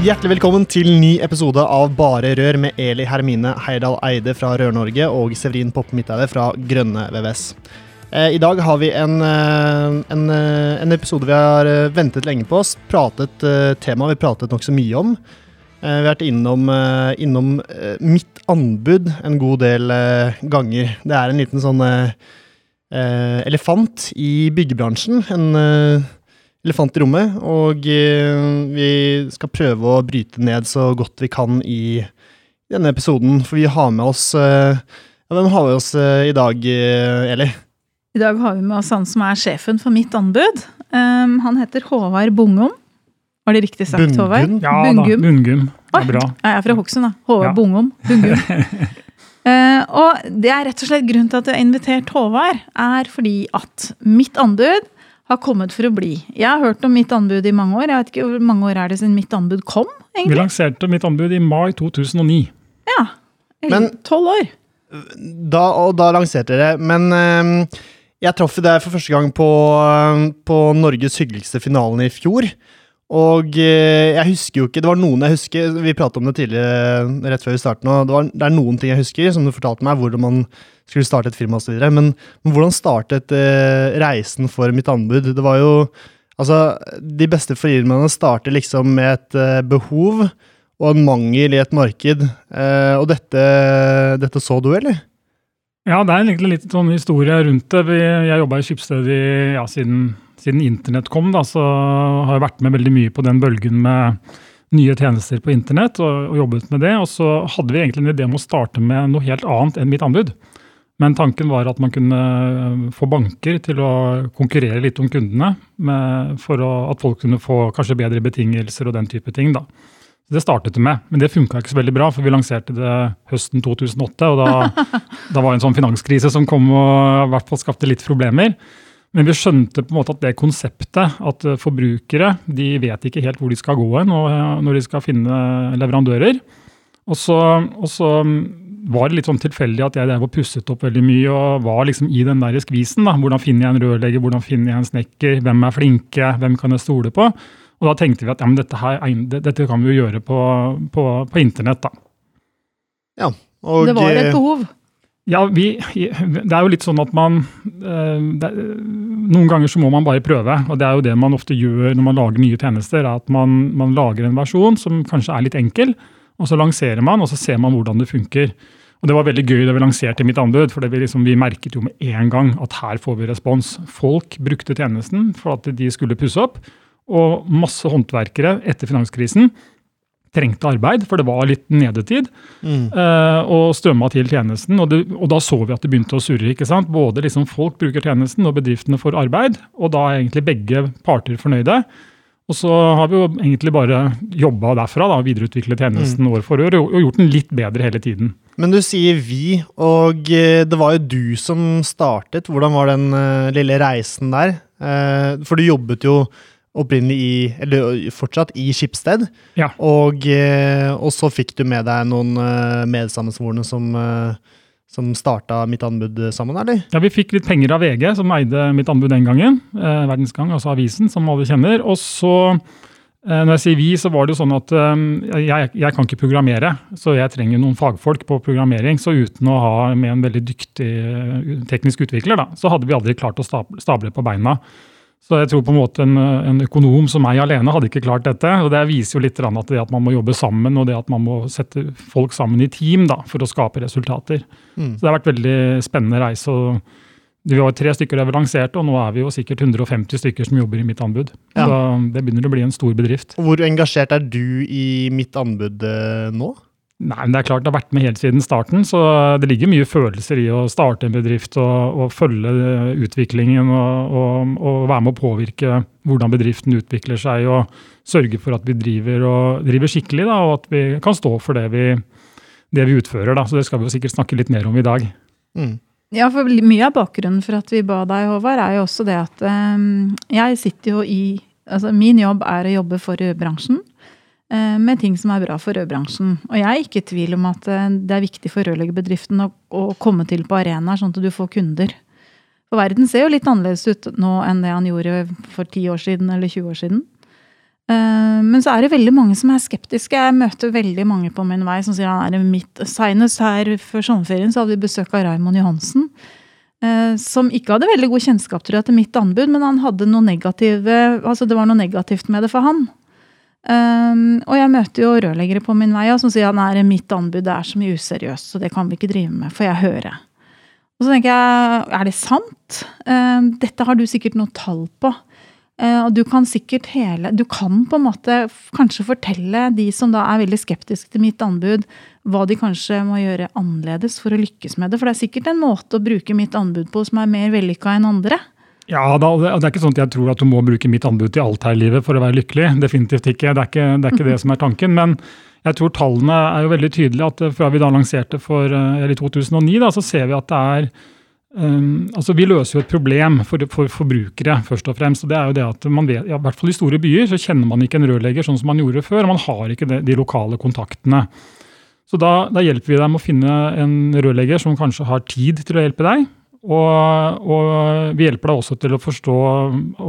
Hjertelig velkommen til ny episode av Bare Rør med Eli Hermine Heidal Eide fra Rør-Norge og Severin Poppe Midteide fra Grønne VVS. Eh, I dag har vi en, eh, en, eh, en, episode vi har ventet lenge på. Pratet tema vi pratet nokså mye om. Vi har vært innom, innom, mitt anbud en god del ganger. Det er en liten sånn elefant i byggebransjen. En elefant i rommet, og eh, vi skal prøve å bryte ned så godt vi kan i denne episoden. For vi har med oss eh, ja, Hvem har vi oss eh, i dag, Eli? I dag har vi med oss han som er sjefen for mitt anbud. Um, han heter Håvard Bungum. Var det riktig sagt, Bungun? Håvard? Ja Bungum. da, Bungum. Det er bra. Jeg er fra Hokksund, da. Håvard ja. Bungum. Bungum. uh, og det er rett og slett grunnen til at jeg har invitert Håvard, er fordi at mitt anbud har kommet for å bli. Jeg har hørt om mitt anbud i mange år. Jeg vet ikke Hvor mange år er det siden mitt anbud kom? egentlig? Vi lanserte mitt anbud i mai 2009. Ja. Eller tolv år. Da, og da lanserte dere. Men øh, jeg traff deg for første gang på, øh, på Norges hyggeligste finalen i fjor. Og øh, jeg husker jo ikke Det var noen jeg husker Vi pratet om det tidligere, rett før vi startet nå. Det, var, det er noen ting jeg husker, som du fortalte meg, hvordan man skulle starte et firma osv. Men, men hvordan startet eh, reisen for mitt anbud? Det var jo Altså, de beste firmaene starter liksom med et eh, behov og en mangel i et marked. Eh, og dette, dette, så du, eller? Ja, det er egentlig litt sånn historie rundt det. Jeg jobba i Skipsted ja, siden, siden, internett kom, da, så har jeg vært med veldig mye på den bølgen med nye tjenester på internett og, og jobbet med det. Og så hadde vi egentlig en idé om å starte med noe helt annet enn mitt anbud. Men tanken var at man kunne få banker til å konkurrere litt om kundene, med, for å, at folk kunne få kanskje bedre betingelser og den type ting. da. Det startet det med, men det funka ikke så veldig bra, for vi lanserte det høsten 2008. Og da, da var det en sånn finanskrise som kom og i hvert fall skapte litt problemer. Men vi skjønte på en måte at det konseptet, at forbrukere de vet ikke helt hvor de skal gå hen når de skal finne leverandører. Og så, og så var det litt sånn tilfeldig at jeg der var pusset opp veldig mye og var liksom i den der skvisen. da, Hvordan finner jeg en rørlegger, hvordan finner jeg en snekker, hvem er flinke, hvem kan jeg stole på? Og da tenkte vi at ja, men dette, her, dette kan vi jo gjøre på, på, på internett. da. Ja, og... Det var et behov? Ja, vi, det er jo litt sånn at man eh, det, Noen ganger så må man bare prøve. og Det er jo det man ofte gjør når man lager nye tjenester. er at man, man lager en versjon som kanskje er litt enkel, og så lanserer man, og så ser man hvordan det funker. Og Det var veldig gøy da vi lanserte mitt anbud, for vi, liksom, vi, merket jo med en gang at her får vi respons. Folk brukte tjenesten for at de skulle pusse opp, og masse håndverkere etter finanskrisen trengte arbeid, for det var litt nedetid, mm. uh, og strømma til tjenesten. Og, det, og, da så vi at det begynte å surre. ikke sant? Både liksom folk bruker tjenesten, og bedriftene får arbeid. Og da er egentlig begge parter fornøyde. Og så har vi jo egentlig bare jobba derfra, da, videreutvikle tjenesten mm. år for år og gjort den litt bedre hele tiden. Men du sier vi, og eh, det var jo du som startet. Hvordan var den uh, lille reisen der? For du jobbet jo opprinnelig i, eller fortsatt i Skipsted. Ja. Og, og, så fikk du med deg noen medsammensvorne som som starta mitt anbud sammen, eller? Ja, Vi fikk litt penger av VG, som eide mitt anbud den gangen. Eh, Verdensgang, altså avisen, som alle kjenner. Og så, eh, når jeg sier vi, så var det jo sånn at eh, jeg, jeg, kan ikke programmere. Så jeg trenger noen fagfolk på programmering. Så uten å ha med en veldig dyktig teknisk utvikler, da, så hadde vi aldri klart å stable på beina. Så jeg tror på en måte en, en, økonom som meg alene hadde ikke klart dette. og Det viser jo litt at det at man må jobbe sammen og det at man må sette folk sammen i team da, for å skape resultater. Mm. Så Det har vært veldig spennende reise. og Vi var tre stykker der vi lanserte, og nå er vi jo sikkert 150 stykker som jobber i mitt anbud. Ja. Så Det begynner å bli en stor bedrift. Hvor engasjert er du i mitt anbud eh, nå? Nei, men det er klart det har vært med helt siden starten, så det ligger mye følelser i å starte en bedrift og, og følge utviklingen og, og, og, være med å påvirke hvordan bedriften utvikler seg og sørge for at vi driver, driver skikkelig da, og at vi kan stå for det vi, det vi utfører. Da. Så det skal vi jo sikkert snakke litt mer om i dag. Mm. Ja, for Mye av bakgrunnen for at vi ba deg, Håvard, er jo også det at um, jeg sitter jo i altså Min jobb er å jobbe for bransjen. Eh, med ting som er bra for rødbransjen. Og jeg er ikke i tvil om at eh, det er viktig for rørleggerbedriften å, å, komme til på arenaer, sånn at du får kunder. For verden ser jo litt annerledes ut nå enn det han gjorde for 10 år siden eller 20 år siden. Eh, men så er det veldig mange som er skeptiske. Jeg møter veldig mange på min vei som sier han er mitt Senest her før sommerferien så hadde vi besøk av Raymond Johansen. Som ikke hadde veldig god kjennskap tror jeg, til mitt anbud, men han hadde noe negative, altså det var noe negativt med det for han. Um, og jeg møter jo rørleggere på min vei som sier at nei, mitt anbud er så mye useriøst, så det kan vi ikke drive med, for jeg hører. Og så tenker jeg, er det sant? Um, dette har du sikkert noe tall på. Uh, og du kan sikkert hele Du kan på en måte kanskje fortelle de som da er veldig skeptiske til mitt anbud, hva de kanskje må gjøre annerledes for å lykkes med det. For det er sikkert en måte å bruke mitt anbud på som er mer vellykka enn andre. Ja, Det er ikke sånn at jeg tror at du må bruke mitt anbud til alt her i livet for å være lykkelig. Definitivt ikke. Det er ikke det, er ikke det som er tanken. Men jeg tror tallene er jo veldig tydelige. at eh, Fra vi da lanserte for, eh, i 2009, da, så ser vi at det er Um, altså Vi løser jo et problem for, for forbrukere, først og fremst. og det er jo det at man vet, ja, I hvert fall i store byer så kjenner man ikke en rørlegger sånn som man gjorde før. og Man har ikke det, de lokale kontaktene. Så da, da, hjelper vi dem å finne en rørlegger som kanskje har tid til å hjelpe deg. Og, og, vi hjelper deg også til å forstå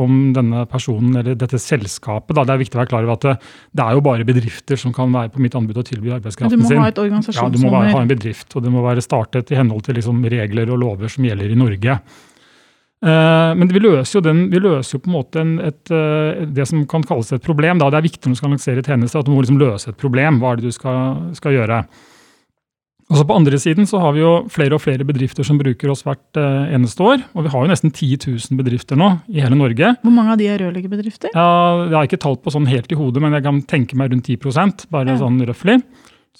om denne personen eller dette selskapet. Da. Det er viktig å være klar over at det, det, er jo bare bedrifter som kan være på mitt anbud og tilby arbeidskraften sin. Du må ha et organisasjonsnummer. Ja, du må være, ha en bedrift, og det må være startet i henhold til liksom regler og lover som gjelder i Norge. Uh, men vi løser jo, den, vi løser jo på en måte en, et, uh, det som kan kalles et problem. Da. Det er viktig når du skal lansere tjenester at du må liksom løse et problem. Hva er det du skal, skal gjøre? Og så På andre siden så har vi jo flere og flere bedrifter som bruker oss hvert uh, eneste år. Og vi har jo nesten 10 000 bedrifter nå i hele Norge. Hvor mange av de er rørleggerbedrifter? Ja, Jeg har ikke talt på sånn helt i hodet, men jeg kan tenke meg rundt 10% bare ja. sånn røftlig.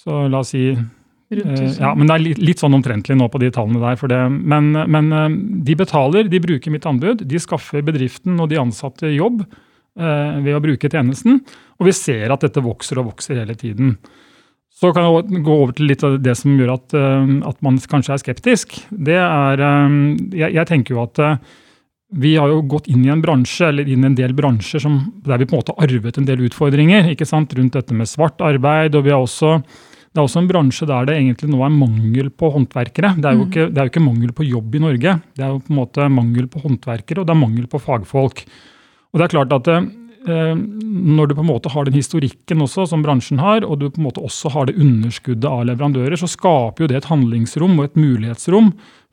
Så la oss si uh, ja, men Det er litt, sånn omtrentlig nå på de tallene der. for det. Men, men uh, de betaler, de bruker mitt anbud. De skaffer bedriften og de ansatte jobb ved å bruke tjenesten. Og vi ser at dette vokser og vokser hele tiden. Så kan jeg gå over til litt av det som gjør at, eh, at man kanskje er skeptisk. Det er eh, Jeg, jeg tenker jo at eh, vi har jo gått inn i en bransje, eller inn i en del bransjer som, der vi på en måte har arvet en del utfordringer ikke sant, rundt dette med svart arbeid. og vi har også det er også en bransje der det egentlig nå er mangel på håndverkere. Det er, jo mm. ikke, det er jo ikke mangel på jobb i Norge, det er jo på en måte mangel på håndverkere og det er mangel på fagfolk. Og det er klart at når du på en måte har den historikken også, som bransjen har, og du på en måte også har det underskuddet av leverandører, så skaper jo det et handlingsrom og et mulighetsrom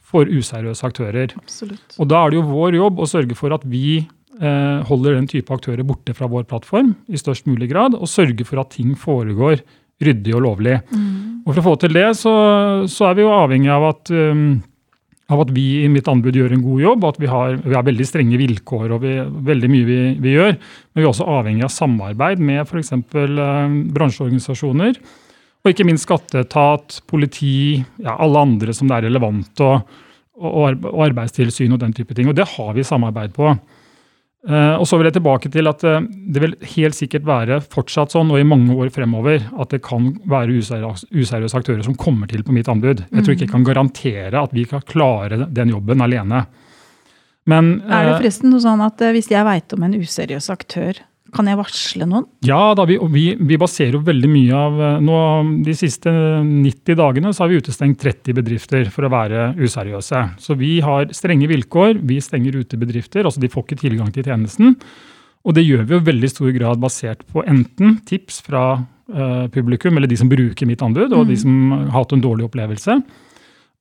for useriøse aktører. Absolutt. Og Da er det jo vår jobb å sørge for at vi eh, holder den type aktører borte fra vår plattform i størst mulig grad, og sørge for at ting foregår ryddig og lovlig. Mm. Og For å få til det, så, så er vi jo avhengig av at um, av at vi i mitt anbud gjør en god jobb, og at vi har, vi har veldig strenge vilkår og vi, veldig mye vi, vi, gjør. Men vi er også avhengig av samarbeid med f.eks. Eh, bransjeorganisasjoner. Og ikke minst skatteetat, politi, ja, alle andre som det er relevant, og, og, og arbeidstilsyn og den type ting. Og det har vi samarbeid på. Uh, og så vil jeg tilbake til at uh, Det vil helt sikkert være fortsatt sånn og i mange år fremover at det kan være useriøse, aktører som kommer til på mitt anbud. Jeg tror ikke jeg kan garantere at vi kan klare den jobben alene. Men, uh, er det eh, forresten noe sånn at hvis jeg veit om en useriøs aktør, kan jeg varsle noen? Ja, da, vi, vi, vi, baserer jo veldig mye av eh, nå, De siste 90 dagene så har vi utestengt 30 bedrifter for å være useriøse. Så vi har strenge vilkår. Vi stenger ute bedrifter. altså De får ikke tilgang til tjenesten. Og det gjør vi jo veldig stor grad basert på enten tips fra uh, publikum, eller de som bruker mitt anbud, og mm. de som har hatt en dårlig opplevelse.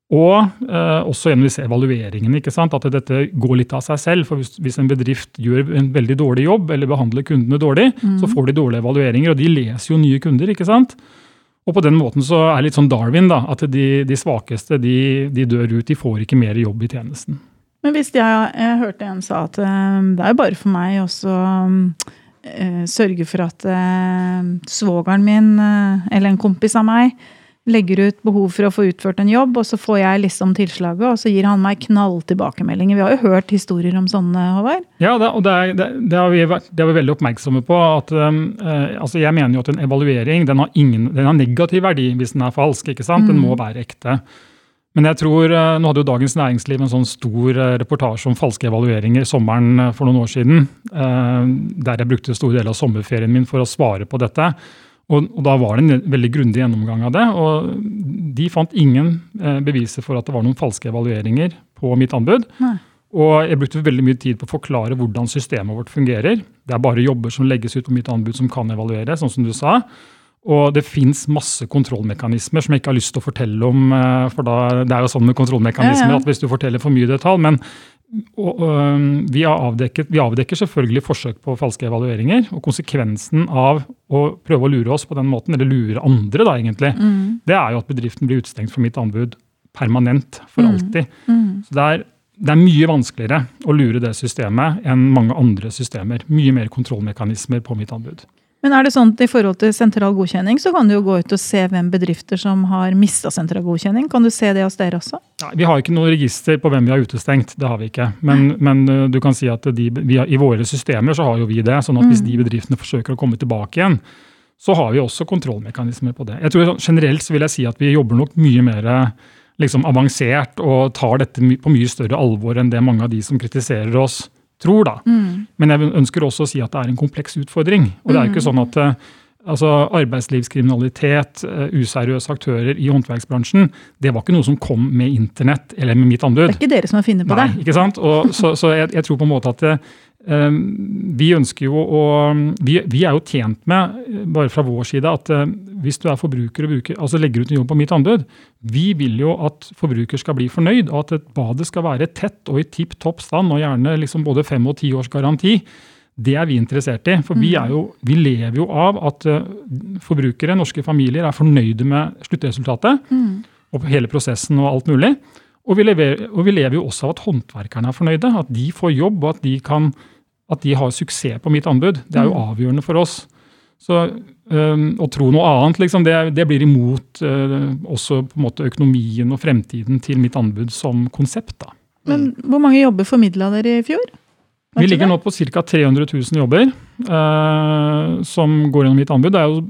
Og eh, også gjennom disse evalueringene. ikke sant? At dette går litt av seg selv. for Hvis, hvis en bedrift gjør en veldig dårlig jobb eller behandler kundene dårlig, mm. så får de dårlige evalueringer. Og de leser jo nye kunder. ikke sant? Og på den måten så er det litt sånn Darwin, da, at de, de svakeste de, de, dør ut. De får ikke mer jobb i tjenesten. Men hvis jeg, jeg hørte en sa at eh, det er jo bare for meg også uh, sørge for at uh, svogeren min, eller en kompis av meg, legger ut behov for å få utført en jobb, og så får jeg liksom tilslaget, og så gir han meg knall tilbakemeldinger. Vi har jo hørt historier om sånne, Håvard. Ja, det, og det, er, det, har vi det er vi veldig oppmerksomme på. at eh, altså Jeg mener jo at en evaluering den har, ingen, den har negativ verdi hvis den er falsk. ikke sant? Den må mm. være ekte. Men jeg tror, eh, Nå hadde jo Dagens Næringsliv en sånn stor eh, reportasje om falske evalueringer sommeren for noen år siden. Der jeg brukte store deler av sommerferien min for å svare på dette. Og, og Da var det en veldig grundig gjennomgang av det. og De fant ingen beviser for at det var noen falske evalueringer på mitt anbud. Nei. Og jeg brukte veldig mye tid på å forklare hvordan systemet vårt fungerer. Det er bare jobber som legges ut på mitt anbud som kan evalueres, sånn som du sa. Og det fins masse kontrollmekanismer som jeg ikke har lyst til å fortelle om. Eh, for da, Det er jo sånn med kontrollmekanismer ja, ja. at hvis du forteller for mye detalj Men og, øh, vi, avdekket, vi, avdekker selvfølgelig forsøk på falske evalueringer. Og konsekvensen av å prøve å lure oss på den måten, eller lure andre, da egentlig, mm. det er jo at bedriften blir utestengt fra mitt anbud permanent for mm. alltid. Mm. Så det er, det er mye vanskeligere å lure det systemet enn mange andre systemer. Mye mer kontrollmekanismer på mitt anbud. Men er det sånn at i forhold til sentral godkjenning, så kan du jo gå ut og se hvem bedrifter som har mista sentral godkjenning? Kan du se det hos dere også? Nei, Vi har ikke noe register på hvem vi har utestengt. Det har vi ikke. Men, men uh, du kan si at de, har, i våre systemer så har jo vi det. sånn at hvis mm. de bedriftene forsøker å komme tilbake igjen, så har vi også kontrollmekanismer på det. Jeg tror sånn, Generelt så vil jeg si at vi jobber nok mye mer liksom, avansert og tar dette på mye større alvor enn det mange av de som kritiserer oss, tror. da. Mm. Men jeg ønsker også å si at det er en kompleks utfordring. Og det er jo ikke mm. sånn at eh, altså Arbeidslivskriminalitet, eh, useriøse aktører i håndverksbransjen, det var ikke noe som kom med internett eller med mitt anbud. Det er ikke dere som har funnet på Nei, det. ikke sant? Og, så, så jeg, jeg, tror på en måte at det, Ehm, vi ønsker jo å vi, vi, er jo tjent med, bare fra vår side, at eh, hvis du er forbruker og bruker, altså legger ut en jobb på mitt anbud, vi vil jo at forbruker skal bli fornøyd, og at badet skal være tett og i tipp topp stand, og gjerne liksom både fem og ti års garanti. Det er vi interessert i. For vi, jo, vi lever jo av at eh, forbrukere, norske familier, er fornøyde med sluttresultatet. Mm. Og hele prosessen og alt mulig. Og vi, lever, og vi, lever, jo også av at håndverkerne er fornøyde. At de får jobb, og at de kan at de har suksess på mitt anbud. Det er jo mm. avgjørende for oss. Så um, Å tro noe annet, liksom, det, det blir imot uh, også på en måte økonomien og fremtiden til mitt anbud som konsept. da. Men Hvor mange jobber formidla dere i fjor? Vi ligger nå på ca. 300 000 jobber uh, som går gjennom mitt anbud. Det er jo,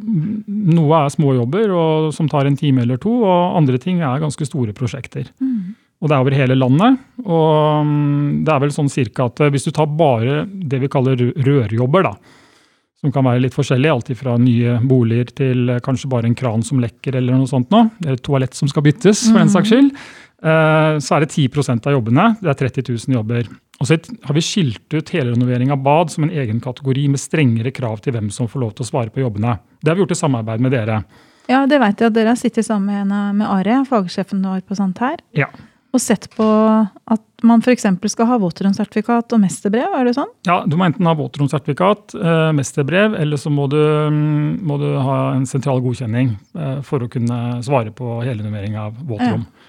noe er småjobber og, som tar en time eller to, og andre ting er ganske store prosjekter. Mm. Og det er over hele landet. Og mm, det er vel sånn cirka at eh, hvis du tar bare det vi kaller rørjobber, da, som kan være litt forskjellig, alt fra nye boliger til eh, kanskje bare en kran som lekker eller noe sånt nå, eller toalett som skal byttes, for den saks skyld, eh, så er det 10% av jobbene. Det er 30 000 jobber. Og så har vi skilt ut helrenovering av bad som en egen kategori med strengere krav til hvem som får lov til å svare på jobbene. Det har vi gjort i samarbeid med dere. Ja, det vet jeg at dere har sittet sammen med, med Are, fagsjefen vår på sånt her. Ja og sett på at man f.eks. skal ha våtronsertifikat og mesterbrev? er det sånn? Ja, du må enten ha våtronsertifikat, eh, mesterbrev, eller så må du, mm, må du, ha en sentral godkjenning eh, for å kunne svare på helrenovering av våtrom. Ja.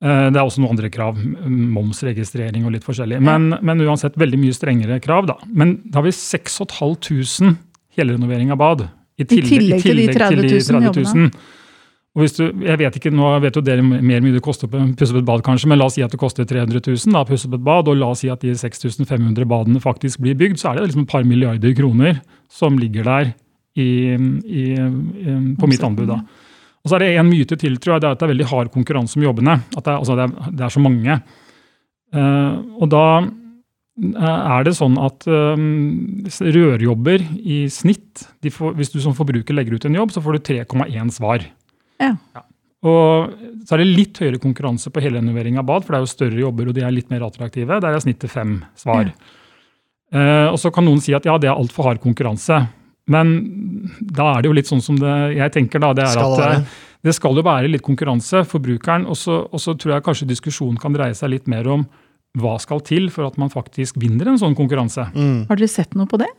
Eh, det er også noen andre krav, momsregistrering og litt forskjellig. Men, ja. men, uansett veldig mye strengere krav. da. Men da har vi 6500 helrenovering av bad. I tillegg, I tillegg, til de 30 000, 30 000 og hvis du, jeg vet ikke, Nå vet jo dere mer mye det koster å pusse opp et bad, kanskje, men la oss si at det koster 300 000 da, pusse opp et bad, og la oss si at de 6500 badene faktisk blir bygd, så er det liksom et par milliarder kroner som ligger der i, i, i, på mitt anbud. da. Og så er det en myte til, tror jeg, det er at det er veldig hard konkurranse om jobbene. At det er, altså det er, det er så mange. Uh, og da eh, er det sånn at um, rørjobber i snitt får, Hvis du som forbruker legger ut en jobb, så får du 3,1 svar. Ja. ja. Og så er det litt høyere konkurranse på helrenovering av bad, for det er jo større jobber og de er litt mer attraktive. Der er snittet fem svar. Ja. Uh, og så kan noen si at ja, det er altfor hard konkurranse. Men da er det jo litt sånn som det jeg tenker da, det er skal at det, eh, det skal jo være litt konkurranse, forbrukeren. Og så, og så tror jeg kanskje diskusjonen kan dreie seg litt mer om hva skal til for at man faktisk vinner en sånn konkurranse. Mm. Har dere sett noe på det?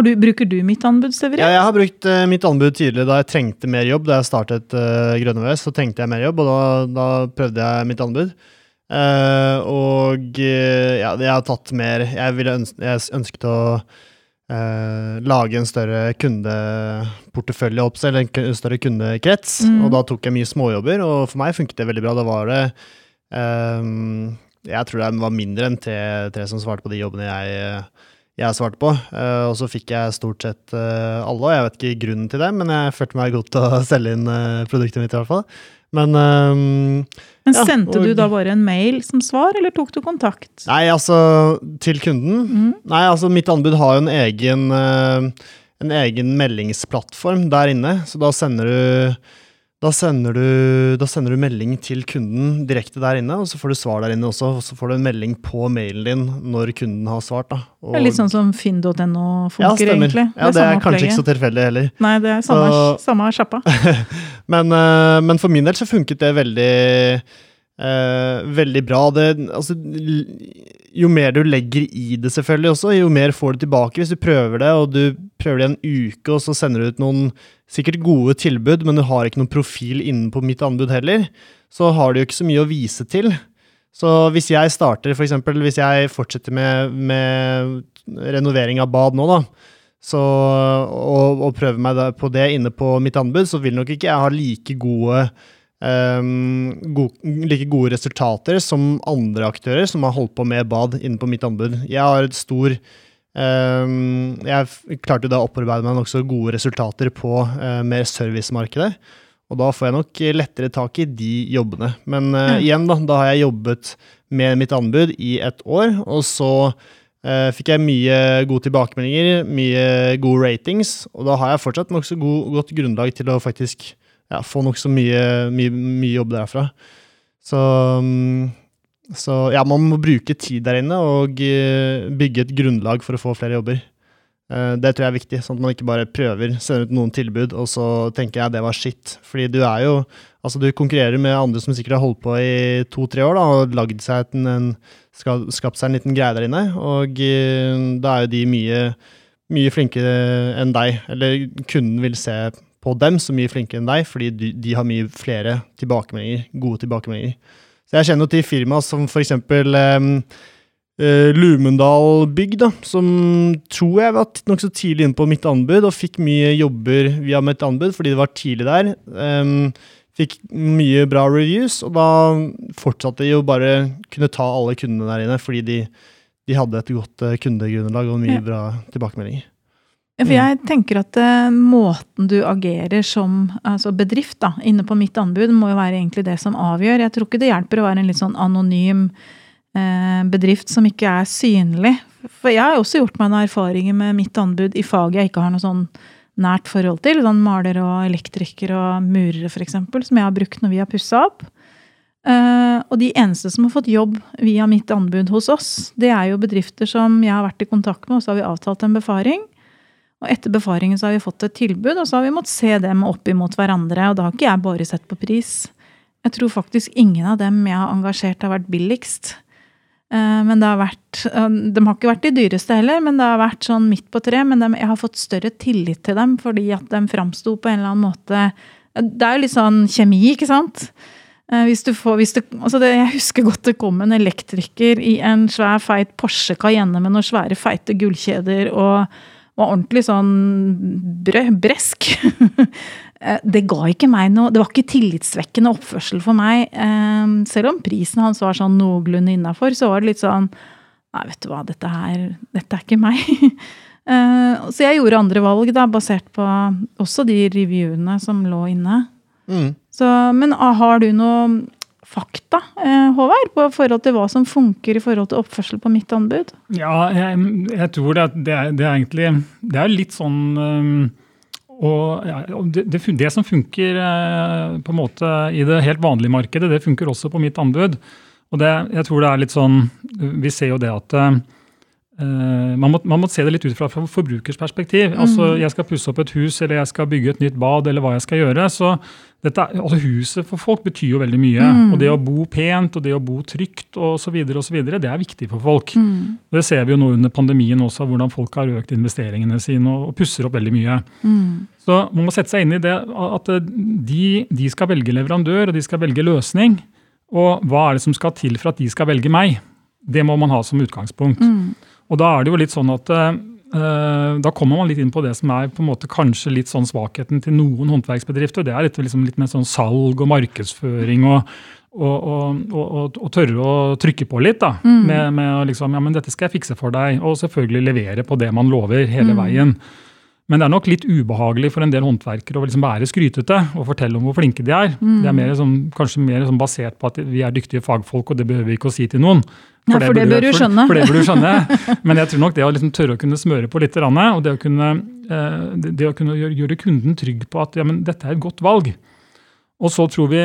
Du, bruker du mitt anbud, Severin? Ja, jeg har brukt uh, mitt anbud tidligere da jeg trengte mer jobb. Da jeg startet uh, Grønne så trengte jeg mer jobb, og da, da prøvde jeg mitt anbud. Uh, og ja, jeg har tatt mer Jeg, ønske, jeg ønsket å lage en større kundeportefølje eller en større kundekrets. Mm. Og da tok jeg mye småjobber, og for meg funket det veldig bra. Da var det Jeg tror det var mindre enn tre, tre som svarte på de jobbene jeg jeg svarte på. Uh, og så fikk jeg stort sett uh, alle, og jeg vet ikke grunnen til det, men jeg følte meg godt til å selge inn uh, produktet mitt i hvert fall. Men, um, Men Sendte ja, og, du da bare en mail som svar, eller tok du kontakt? Nei, altså til kunden? Mm. Nei, altså mitt anbud har jo en egen, en egen meldingsplattform der inne, så da sender du da sender, du, da sender, du, melding til kunden direkte der inne, og så får du svar der inne også. Og så får du en melding på mailen din når kunden har svart. Da. Og, det er litt sånn som finn.no funker, ja, egentlig. Det ja, det er, kanskje ikke så tilfeldig heller. Nei, det er samme, så, samme sjappa. men, uh, men, for min del så funket det veldig Uh, veldig bra. Det, altså, jo mer du legger i det, selvfølgelig også, jo mer får du tilbake. Hvis du prøver det, og du prøver det en uke, og så sender du ut noen sikkert gode tilbud, men du har ikke noen profil innenpå mitt anbud heller, så har du jo ikke så mye å vise til. Så hvis jeg starter, f.eks. Hvis jeg fortsetter med, med renovering av bad nå, da, så, og, og prøver meg på det inne på mitt anbud, så vil nok ikke jeg ha like gode um, gode, like gode resultater som andre aktører som har holdt på med bad inne på mitt anbud. Jeg har et stor um, Jeg klarte da å opparbeide meg nokså gode resultater på uh, mer servicemarkedet. Og da får jeg nok lettere tak i de jobbene. Men uh, mm. igjen, da, da har jeg jobbet med mitt anbud i et år, og så uh, fikk jeg mye gode tilbakemeldinger, mye gode ratings, og da har jeg fortsatt nokså godt grunnlag til å faktisk ja, få nokså mye, mye, mye jobb derfra. Så, mm, så, ja, man må bruke tid der inne og eh, bygge et grunnlag for å få flere jobber. Eh, det tror jeg er viktig, sånn at man ikke bare prøver, sender ut noen tilbud, og så tenker jeg det var skitt. Fordi du er jo Altså, du konkurrerer med andre som sikkert har holdt på i to-tre år da, og lagd seg en, en, skapt seg en liten greie der inne, og eh, da er jo de mye, mye flinkere enn deg. Eller kunden vil se på dem så mye flinkere enn deg, fordi de, de har mye flere tilbakemeldinger, gode tilbakemeldinger. Så jeg kjenner jo til firma som eksempel um, uh, Lumendal Bygg, da, som tror jeg var nokså tidlig inne på mitt anbud, og fikk mye jobber via mitt anbud fordi det var tidlig der. Um, fikk mye bra reviews, og da fortsatte de jo bare kunne ta alle kundene der inne, fordi de, de hadde et godt uh, kundegrunnlag og mye ja. bra tilbakemeldinger. For mm. jeg tenker at uh, måten du agerer som altså bedrift da, inne på mitt anbud, må jo være egentlig det som avgjør. Jeg tror ikke det hjelper å være en litt sånn anonym uh, bedrift som ikke er synlig. For jeg har også gjort meg noen erfaringer med mitt anbud i fag jeg ikke har noe sånn nært forhold til. Sånn maler og elektriker og murere, f.eks., som jeg har brukt når vi har pussa opp. Uh, og de eneste som har fått jobb via mitt anbud hos oss, det er jo bedrifter som jeg har vært i kontakt med, og så har vi avtalt en befaring. Og etter befaringen så har vi fått et tilbud, og så har vi måttet se dem opp imot hverandre. Og da har ikke jeg bare sett på pris. Jeg tror faktisk ingen av dem jeg har engasjert, har vært billigst. Eh, men det har vært eh, De har ikke vært de dyreste heller, men det har vært sånn midt på tre. Men jeg har fått større tillit til dem fordi at de framsto på en eller annen måte Det er jo litt sånn kjemi, ikke sant? Eh, hvis du får, hvis du, altså det, jeg husker godt det kom en elektriker i en svær, feit Porsche Cayenne med noen svære, feite gullkjeder og var ordentlig sånn brø, bresk. Eh, det ga ikke meg noe Det var ikke tillitsvekkende oppførsel for meg. Eh, selv om prisen hans var sånn noenlunde innafor, så var det litt sånn Nei, vet du hva, dette her Dette er ikke meg. Eh, så jeg gjorde andre valg, da, basert på også de reviewene som lå inne. Mm. Så, men ah, har du noe fakta, eh, Håvard, på forhold til hva som funker i forhold til oppførsel på mitt anbud? Ja, jeg, jeg tror det, det, er, det, er, egentlig Det er litt sånn um, og ja, det, det, som funker uh, på en måte i det helt vanlige markedet, det funker også på mitt anbud. Og jeg tror det er litt sånn Vi ser jo det at man, må, man, må, se det litt ut fra forbrukers perspektiv. Mm. Altså, Jeg skal pusse opp et hus eller jeg skal bygge et nytt bad, eller hva jeg skal gjøre. så dette, altså Huset for folk betyr jo veldig mye. Mm. og Det å bo pent og det å bo trygt osv. det er viktig for folk. Mm. Det ser vi jo nå under pandemien også, hvordan folk har økt investeringene sine og, og pusser opp veldig mye. Mm. Så Man må sette seg inn i det at eh, de, de, skal velge leverandør og de skal velge løsning. Og hva er det som skal til for at de skal velge meg? Det må man ha som utgangspunkt. Mm. Og da er det jo litt sånn at eh, da kommer man litt inn på det som er på en måte kanskje litt sånn svakheten til noen håndverksbedrifter. Det er litt, liksom, litt mer sånn salg og markedsføring og, og, og, og tørre å trykke på litt. da, mm. med, med, liksom, ja, men 'Dette skal jeg fikse for deg', og selvfølgelig levere på det man lover hele mm. veien. Men det er nok litt ubehagelig for en del håndverkere å liksom være skrytete og fortelle om hvor flinke de er. Mm. Det er mer som, kanskje mer som basert på at vi er dyktige fagfolk, og det behøver vi ikke å si til noen. For, ja, for det, bør du skjønne. For, for, det bør du skjønne. Men jeg tror nok det å liksom tørre å kunne smøre på litt, og det å kunne, eh, det å kunne gjøre kunden trygg på at ja, men dette er et godt valg. Og så tror vi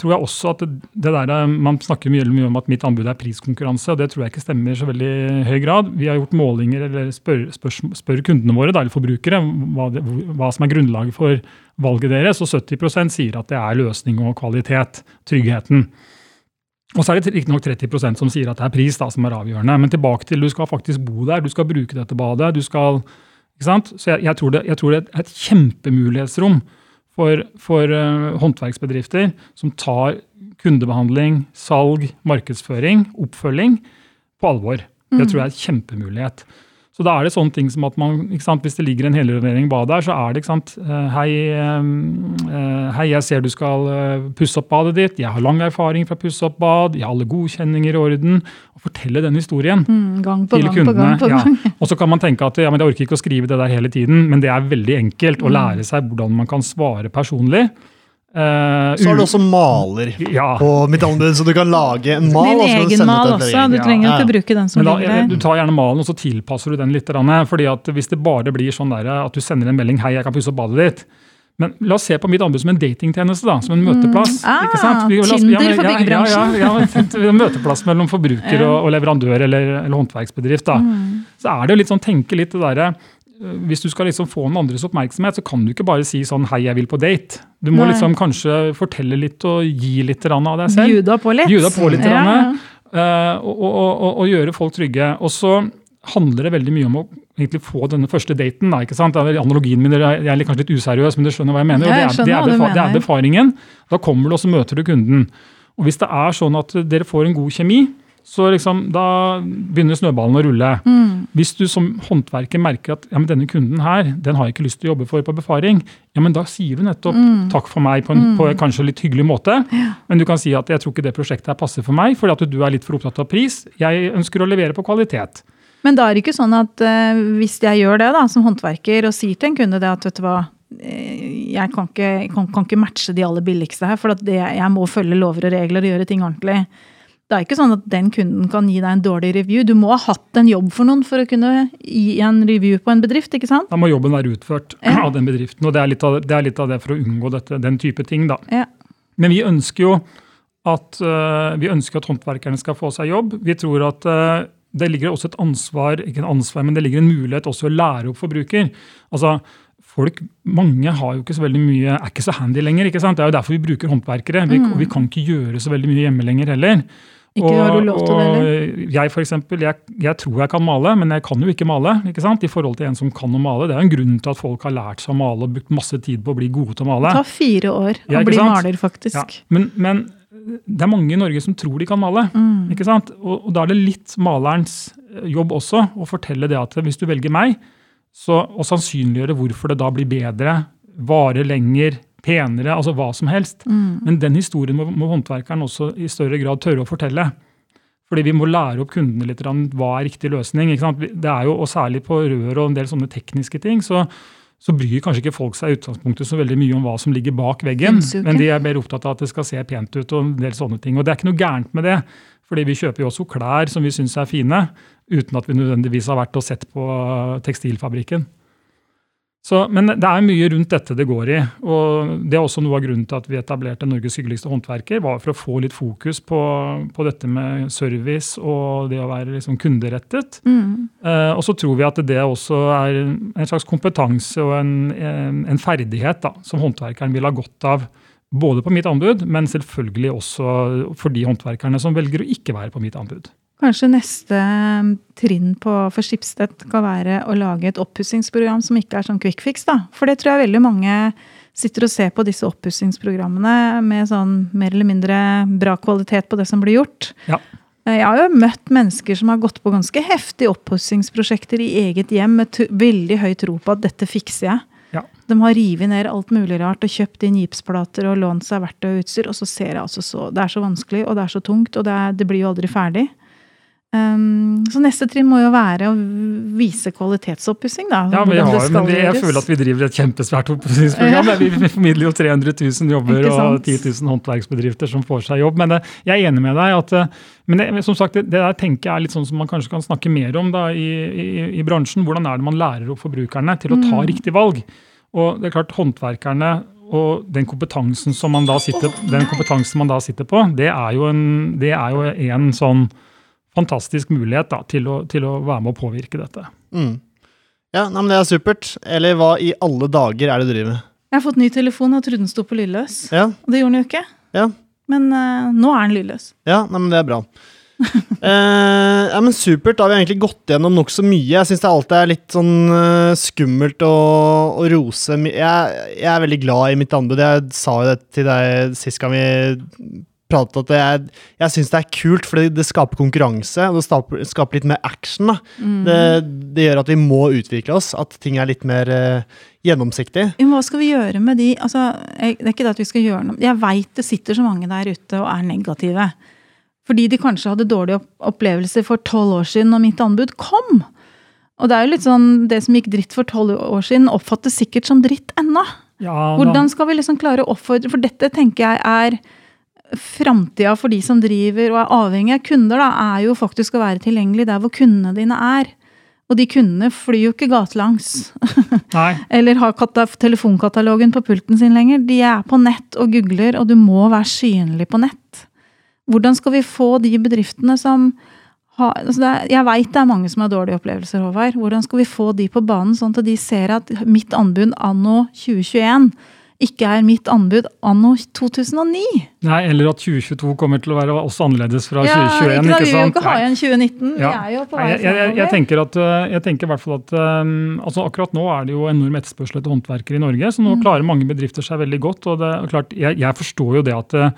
tror jeg også at det der, Man snakker mye, mye om at mitt anbud er priskonkurranse, og det tror jeg ikke stemmer så veldig høy grad. Vi har gjort målinger eller spør, spør, spør kundene våre, eller forbrukere, hva, det, hva, som er grunnlaget for valget deres, og 70% sier at det er løsning og kvalitet, tryggheten. Og så er det riktignok 30% som sier at det er pris da, som er avgjørende. Men tilbake til du skal faktisk bo der, du skal bruke dette badet. du skal, ikke sant? Så jeg, jeg, tror det, jeg tror det er et kjempemulighetsrom for, for uh, håndverksbedrifter som tar kundebehandling, salg, markedsføring, oppfølging på alvor. Det mm. tror jeg er et kjempemulighet. Så da er det sånne ting som at man, sant, Hvis det ligger en helrenovering bad der, så er det ikke sant, eh, hei, uh, hei, jeg ser du skal pusse opp badet ditt. Jeg har lang erfaring fra å pusse opp bad. Jeg har alle godkjenninger i orden. Og fortelle den historien mm, gang på til gang kundene. På gang, på gang. Ja. Og så kan man tenke at ja, men jeg orker ikke å skrive det der hele tiden, men det er veldig enkelt å mm. lære seg hvordan man kan svare personlig. Uh, så har du også maler ja. på mitt anbud, så du kan lage en mal. Din egen mal også. Du trenger ja. ikke bruke den som da, ligger der. Du tar gjerne malen og så tilpasser du den litt. fordi at Hvis det bare blir sånn der, at du sender en melding 'hei, jeg kan pusse opp badet ditt', men la oss se på mitt anbud som en datingtjeneste, da, som en møteplass. Mm. Ah, ikke sant? Vi, Tinder for byggebransjen. Ja, ja, ja, møteplass mellom forbruker og, og leverandør eller, eller håndverksbedrift. da. Mm. Så er det jo litt sånn, tenke litt det derre hvis du skal liksom få noen andres oppmerksomhet, så kan du ikke bare si sånn 'hei, jeg vil på date'. Du må liksom kanskje fortelle litt og gi litt av deg selv. Bjuda på litt. Bjuda på litt ja. uh, og, og, og, og, gjøre folk trygge. Og så handler det veldig mye om å egentlig få denne første daten. Da, ikke sant? Analogien min jeg er kanskje litt useriøs, men du skjønner hva jeg mener. Jeg det, er, det, er det er befaringen. Da kommer du og så møter du kunden. Og Hvis det er sånn at dere får en god kjemi, så liksom, da begynner snøballen å rulle. Mm. Hvis du som håndverker merker at ja, men denne kunden her, den har jeg ikke lyst til å jobbe for på befaring, ja, men da sier du nettopp mm. takk for meg på en, mm. på en kanskje litt hyggelig måte. Ja. Men du kan si at jeg tror ikke det prosjektet her passer for meg, fordi at du er litt for opptatt av pris. Jeg ønsker å levere på kvalitet. Men da er det ikke sånn at uh, hvis jeg gjør det da, som håndverker og sier til en kunde det at vet du hva, eh, jeg kan ikke, kan, kan ikke matche de aller billigste her, for det, jeg må følge lover og regler og gjøre ting ordentlig. Det er ikke sånn at den kunden kan gi deg en dårlig review. Du må ha hatt en jobb for noen for å kunne gi en review på en bedrift. ikke sant? Da må jobben være utført ja. av den bedriften. og det er, litt av, det er litt av det for å unngå dette, den type ting. da. Ja. Men vi ønsker jo at, uh, vi ønsker at håndverkerne skal få seg jobb. Vi tror at uh, det ligger også et ansvar, ikke en ansvar, men det ligger en mulighet også å lære opp forbruker. Altså, folk, Mange har jo ikke så veldig mye, er ikke så handy lenger. ikke sant? Det er jo derfor vi bruker håndverkere. Vi, mm. vi kan ikke gjøre så veldig mye hjemme lenger heller. Ikke og, har du lov til det eller? Jeg for eksempel, jeg, jeg, tror jeg kan male, men jeg kan jo ikke male. ikke sant? I forhold til en som kan å male. Det er en grunn til at folk har lært seg å male og brukt masse tid på å bli gode til å male. Det tar fire år å bli maler, faktisk. Ja, men, men, det er mange i Norge som tror de kan male. Mm. ikke sant? Og, og, da er det litt malerens eh, jobb også å fortelle det at hvis du velger meg, så, og sannsynliggjøre hvorfor det da blir bedre, varer lenger, penere, altså hva som helst. Mm. Men den historien må, må, håndverkeren også i større grad tørre å fortelle. Fordi vi må lære opp kundene litt om hva er riktig løsning. Det er jo, og Særlig på rør og en del sånne tekniske ting, så, så bryr kanskje ikke folk seg i utgangspunktet så veldig mye om hva som ligger bak veggen. Men de er mer opptatt av at det skal se pent ut. og en del sånne ting. Og det er ikke noe gærent med det. Fordi vi kjøper jo også klær som vi syns er fine, uten at vi nødvendigvis har vært og sett på tekstilfabrikken. Så, men det er mye rundt dette det går i. og Det er også noe av grunnen til at vi etablerte Norges hyggeligste håndverker. var For å få litt fokus på, på dette med service og det å være liksom kunderettet. Mm. Eh, og så tror vi at det også er en slags kompetanse og en, en ferdighet da, som håndverkeren vil ha godt av. Både på mitt anbud, men selvfølgelig også for de håndverkerne som velger å ikke være på mitt anbud. Kanskje neste um, trinn på, for Skipstedt kan være å lage et oppussingsprogram som ikke er sånn quick fix. da. For det tror jeg veldig mange sitter og ser på disse oppussingsprogrammene med sånn mer eller mindre bra kvalitet på det som blir gjort. Ja. Eh, Jeg har jo møtt mennesker som har gått på ganske heftige oppussingsprosjekter i eget hjem med veldig høy tro på at dette fikser jeg. Ja. De har revet ned alt mulig rart og kjøpt inn gipsplater og lånt seg verktøy og utstyr, og så ser jeg altså så Det er så vanskelig, og det er så tungt, og det, er, det blir jo aldri ferdig. Um, så neste trinn må jo være å vise kvalitetsoppussing, da. Ja, vi har, men vi, jeg føler at vi driver et kjempesvært oppussingsprogram. Vi, vi formidler jo 300 000 jobber og 10 000 håndverksbedrifter som får seg jobb. Men det, jeg er enig med deg. at eh, men det, som sagt, det, det der tenker jeg er litt sånn som man kanskje kan snakke mer om da, i, i, i bransjen. Hvordan er det man lærer opp forbrukerne til å ta Mm. riktig valg? Og det er klart, håndverkerne og den kompetansen som man da sitter, den kompetansen man da sitter på, det er jo en, det er jo en sånn fantastisk mulighet da, til, å, til å være med å påvirke dette. Mm. Ja, nei, men det er supert. Eller hva i alle dager er det du driver med? Jeg har fått ny telefon og trodde den sto på lydløs. Ja, Og det gjorde den jo ikke. ja, Men uh, nå er den lydløs. ja nei, men det er bra. eh, ja, men Supert. Da har vi egentlig gått gjennom nokså mye. Jeg syns det alltid er litt sånn uh, skummelt å, å rose jeg, jeg er veldig glad i mitt anbud. Jeg sa jo det til deg sist gang vi pratet, at jeg, jeg syns det er kult, fordi det skaper konkurranse. Og det skaper, skaper litt mer action. da. Det, det gjør at vi må utvikle oss, at ting er litt mer uh, gjennomsiktig. Men hva skal vi gjøre med de altså, jeg, Det er ikke det at vi skal gjøre noe Jeg veit det sitter så mange der ute og er negative. Fordi de kanskje hadde dårlige opp opplevelser for tolv år siden når mitt anbud kom. Og det er jo litt sånn, det som gikk dritt for tolv år siden, oppfattes sikkert som dritt ennå. Ja, Hvordan skal vi liksom klare å oppfordre For dette tenker jeg er framtida for de som driver og er avhengig av kunder, da, er jo faktisk å være tilgjengelig der hvor kundene dine er. Og de kundene flyr jo ikke gatelangs. Eller har telefonkatalogen på pulten sin lenger. De er på nett og googler, og du må være synlig på nett. Hvordan skal vi få de bedriftene som har altså er, Jeg veit det er mange som har dårlige opplevelser, Håvard. Hvordan skal vi få de på banen, sånn at de ser at mitt anbud anno 2021 ikke er mitt anbud anno 2009? Nei, eller at 2022 kommer til å være også annerledes fra Ja, 2021. ikke da, ikke Vi vil jo ikke ha igjen 2019. Ja. Vi er jo på vei jeg, jeg, jeg, tenker at, øh, jeg tenker i hvert fall at um, altså Akkurat nå er det jo enorm etterspørsel etter håndverkere i Norge, så Mm. nå klarer mange bedrifter seg veldig godt. og det er klart, Jeg, jeg forstår jo det at uh,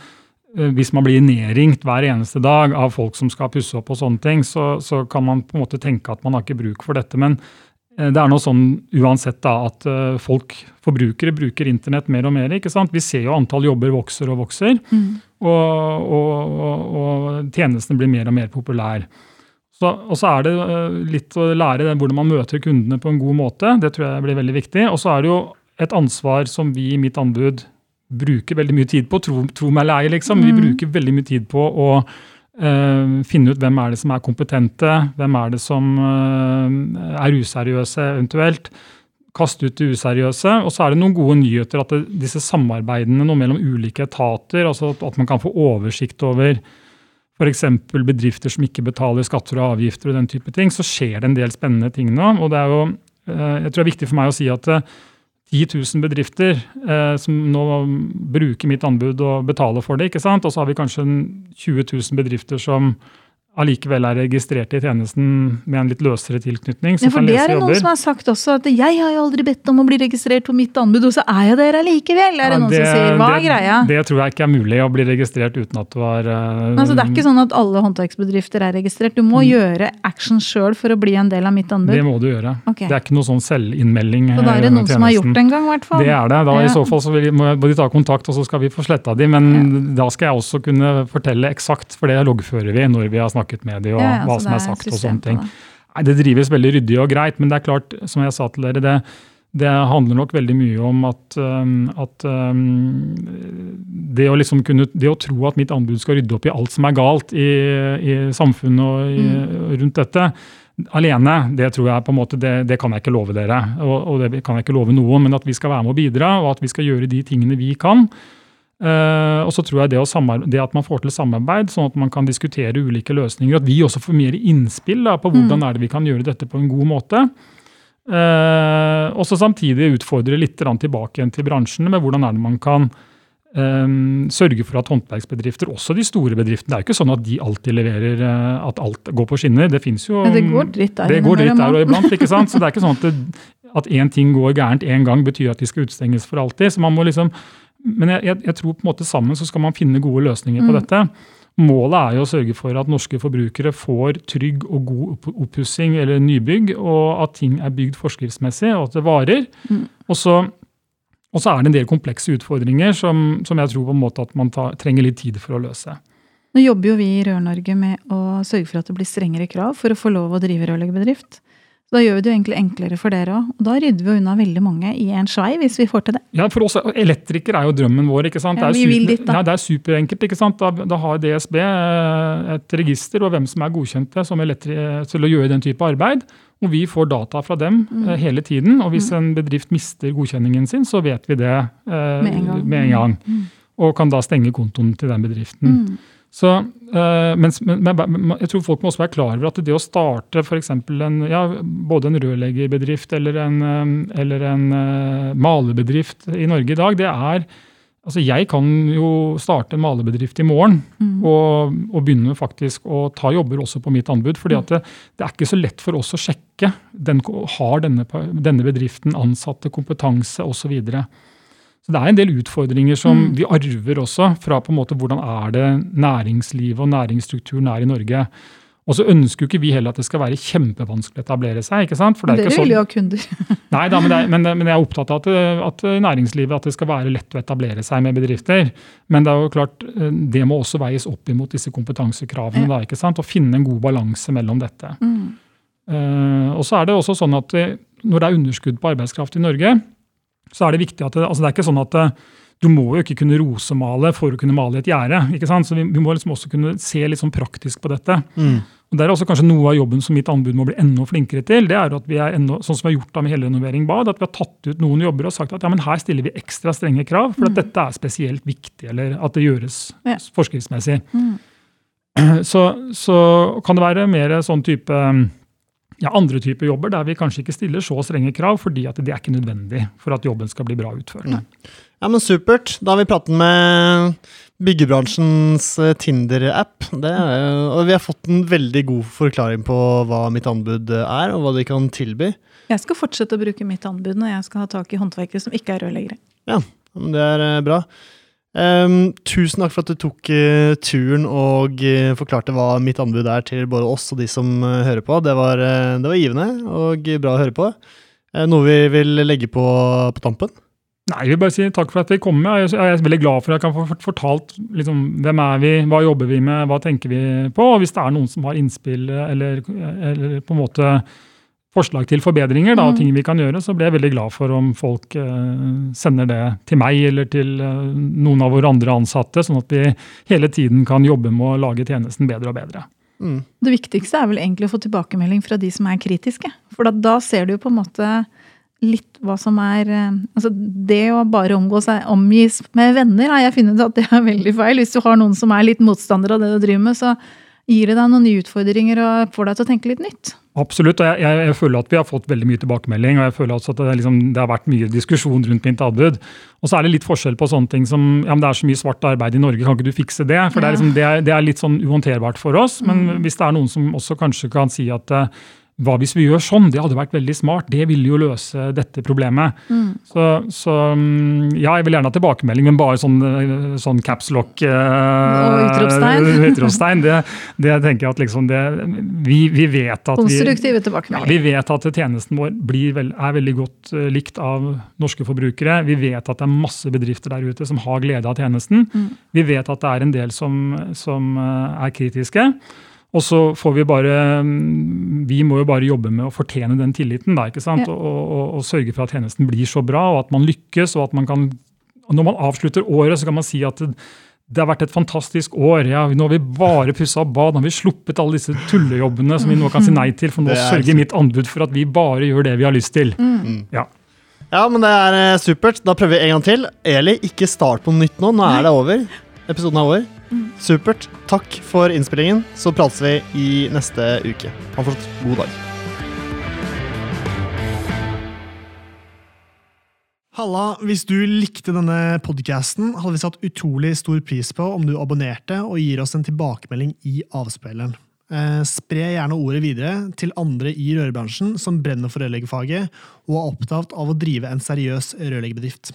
hvis man blir nedringt hver eneste dag av folk som skal pusse opp og sånne ting, så, så kan man på en måte tenke at man har ikke bruk for dette. Men eh, det er nå sånn uansett da, at øh, folk, forbrukere, bruker internett mer og mer. ikke sant? Vi ser jo antall jobber vokser og vokser. Mm. Og, og, og, og tjenestene blir mer og mer populære. Så, og så er det øh, litt å lære hvordan man møter kundene på en god måte. Det tror jeg blir veldig viktig. Og så er det jo et ansvar som vi i mitt anbud bruker veldig mye tid på. Tro, tro meg eller ei, liksom. Vi Mm. bruker veldig mye tid på å finne ut hvem er det som er kompetente, hvem er det som øh, er useriøse eventuelt. Kaste ut det useriøse. Og så er det noen gode nyheter at det, disse samarbeidene noe mellom ulike etater, altså at, at man kan få oversikt over f.eks. bedrifter som ikke betaler skatter og avgifter og den type ting, så skjer det en del spennende ting nå. Og det er jo, eh, jeg tror det er viktig for meg å si at eh, 10 000 bedrifter eh, som nå bruker mitt anbud og betaler for det, ikke sant? og så har vi kanskje 20 000 bedrifter som allikevel er registrert i tjenesten med en litt løsere tilknytning. Ja, for det er det noen jobber. som har sagt også, at jeg har jo aldri bedt om å bli registrert på mitt anbud, og så er jeg der allikevel, er det Ja, noen som sier. Hva er det, greia? Det tror jeg ikke er mulig å bli registrert uten at du har uh, Altså, det er ikke sånn at alle håndverksbedrifter er registrert. Du må gjøre action sjøl for å bli en del av mitt anbud. Mm. Det må du gjøre. Okay. Det er ikke noe sånn selvinnmelding. Så da er det noen noen som har gjort det en gang, i hvert fall. Det er det. Da Ja. I så fall så vil, må de ta kontakt, og så skal vi få sletta de. Men da skal jeg også kunne fortelle eksakt, for det loggfører vi når vi har snakket med dem, og Ja, ja, hva som er, er sagt og sånne ting. Nei, Det drives veldig ryddig og greit, men det er klart, som jeg sa til dere, det, det handler nok veldig mye om at, at det, å liksom kunne, det å tro at mitt anbud skal rydde opp i alt som er galt i, i samfunnet og i, Mm. rundt dette, alene, det tror jeg på en måte, det, det kan jeg ikke love dere. Og, og det kan jeg ikke love noen, men at vi skal være med å bidra, og at vi skal gjøre de tingene vi kan. Eh, og så tror jeg det, det at man får til samarbeid, sånn at man kan diskutere ulike løsninger, at vi også får mer innspill da, på hvordan er det vi kan gjøre dette på en god måte. Uh, og så samtidig utfordre litt tilbake igjen til bransjen med hvordan er det man kan um, sørge for at håndverksbedrifter, også de store bedriftene, det er jo ikke sånn at de alltid leverer at alt går på skinner. Det fins jo Men det går dritt der det går dritt der og iblant, ikke sant? Så det er ikke sånn at det, at én ting går gærent én gang, betyr at de skal utstenges for alltid. Så man må liksom, Men jeg, jeg, jeg tror på en måte sammen så skal man finne gode løsninger på Mm. dette. Målet er jo å sørge for at norske forbrukere får trygg og god oppussing eller nybygg, og at ting er bygd forskriftsmessig, og at det varer. Mm. Og, så, og, så, er det en del komplekse utfordringer som, som jeg tror på en måte at man tar, trenger litt tid for å løse. Nå jobber jo vi i Rør-Norge med å sørge for at det blir strengere krav for å få lov å drive rørleggerbedrift. Så da gjør vi det jo egentlig enklere for dere òg. Og da rydder vi unna veldig mange i en svei, hvis vi får til det. Ja, for oss elektrikere er jo drømmen vår. ikke sant? Ja, vi vil dit, da. Ja, det er superenkelt. ikke sant? Da, da, har DSB eh, et register og hvem som er godkjente som til å gjøre den type arbeid. Og vi får data fra dem mm. uh, hele tiden. Og hvis mm. en bedrift mister godkjenningen sin, så vet vi det uh, med en gang. Med en gang. Mm. Og kan da stenge kontoen til den bedriften. Mm. Så, uh, mens, men, men, jeg tror folk må også være klar over at det å starte f.eks. En, ja, både en rørleggerbedrift eller en, eller en uh, malerbedrift i Norge i dag, det er Altså Jeg kan jo starte en malebedrift i morgen mm. og, og, begynne faktisk å ta jobber også på mitt anbud. fordi at det, det er ikke så lett for oss å sjekke. Den, har denne, denne bedriften ansatte, kompetanse osv. Så det er en del utfordringer som mm. vi arver også fra på en måte hvordan er det næringslivet og næringsstrukturen er i Norge. Og så ønsker jo ikke vi heller at det skal være kjempevanskelig å etablere seg. ikke sant? For det, er det vil jo ha kunder. Nei da, men, er, men, men, jeg er opptatt av at, at, næringslivet at det skal være lett å etablere seg med bedrifter. Men det er jo klart, det må også veies opp imot disse kompetansekravene. Ja. da, ikke sant? Og finne en god balanse mellom dette. Mm. Uh, og så er det også sånn at når det er underskudd på arbeidskraft i Norge, så er det viktig at det, altså det er ikke sånn at eh, du må jo ikke kunne rosemale for å kunne male et gjerde. Så vi, vi, må liksom også kunne se litt sånn praktisk på dette. Mm. Og Det er også kanskje noe av jobben som mitt anbud må bli enda flinkere til. det er at vi er enda, sånn som vi har gjort da med hele renovering bad, at vi har tatt ut noen jobber og sagt at ja, men her stiller vi ekstra strenge krav, for at mm. dette er spesielt viktig, eller at det gjøres ja. forskriftsmessig. Mm. Så, så, kan det være mer sånn type ja, andre typer jobber der vi kanskje ikke stiller så strenge krav, fordi at det er ikke nødvendig for at jobben skal bli bra utført. Mm. Ja, men Supert. Da har vi pratet med byggebransjens eh, Tinder-app. Og vi har fått en veldig god forklaring på hva mitt anbud er, og hva de kan tilby. Jeg skal fortsette å bruke mitt anbud når jeg skal ha tak i håndverkere som ikke er rørleggere. Ja, men det er eh, bra. Um, tusen takk for at du tok uh, turen og uh, forklarte hva mitt anbud er til både oss og de som uh, hører på. Det var, det var, givende og bra å høre på. noe vi vil legge på på tampen? Nei, jeg vil bare si takk for at vi kom med. Jeg er veldig glad for at jeg kan få fortalt liksom, hvem er vi, hva jobber vi med, hva tenker vi på. Og hvis det er noen som har innspill eller, eller på en måte forslag til forbedringer da, og ting vi kan gjøre, så blir jeg veldig glad for om folk eh, sender det til meg eller til eh, noen av våre andre ansatte, sånn at vi hele tiden kan jobbe med å lage tjenesten bedre og bedre. Mm. Det viktigste er vel egentlig å få tilbakemelding fra de som er kritiske. For da, da ser du jo på en måte litt hva som er eh, altså Det å bare seg, omgis med venner, har jeg funnet at det er veldig feil. Hvis du har noen som er litt motstander av det du driver med, så gir det deg noen nye utfordringer og får deg til å tenke litt nytt. Absolutt, og jeg, jeg, jeg, føler at vi har fått veldig mye tilbakemelding. og jeg føler også at det, liksom, det har vært mye diskusjon rundt mitt anbud. Og så er det litt forskjell på sånne ting som ja, men det er så mye svart arbeid i Norge, kan ikke du fikse det? For det, er liksom, det, er, det, er litt sånn uhåndterbart for oss. Men mm. hvis det er noen som også kanskje kan si at uh, hva hvis vi gjør sånn? Det hadde vært veldig smart. Det ville jo løse dette problemet. Mm. Så, så, mm, ja, jeg vil gjerne ha tilbakemelding, men bare sånn, eh, sånn capslock uh, Og utropstegn. utropstegn det, det, tenker jeg at liksom det, vi, vi vet at Konstruktive tilbakemeldinger. Ja, vi vet at tjenesten vår veld, er veldig godt uh, likt av norske forbrukere. Vi vet at det er masse bedrifter der ute som har glede av tjenesten. Mm. Vi vet at det er en del som, som uh, er kritiske. Og så får vi bare mm, Vi må jo bare jobbe med å fortjene den tilliten. Da, ikke sant? Ja. Og, og, og, sørge for at tjenesten blir så bra, og at man lykkes. og at man kan, Når man avslutter året, så kan man si at det, det har vært et fantastisk år. Ja, nå har vi bare pussa opp bad. Nå har vi sluppet alle disse tullejobbene som vi nå kan si nei til. For nå sørger mitt anbud for at vi bare gjør det vi har lyst til. Mm. Ja. ja, men det er eh, supert. Da prøver vi en gang til. Eli, ikke start på nytt nå. Nå er det over. Episoden er over. Supert. Takk for innspillingen. Så prates vi i neste uke. Ha en fortsatt god dag. Halla, hvis du likte denne podkasten, hadde vi satt utrolig stor pris på om du abonnerte og gir oss en tilbakemelding i avspilleren. Eh, spre gjerne ordet videre til andre i rørbransjen som brenner for rørleggerfaget og er opptatt av å drive en seriøs rørleggerbedrift.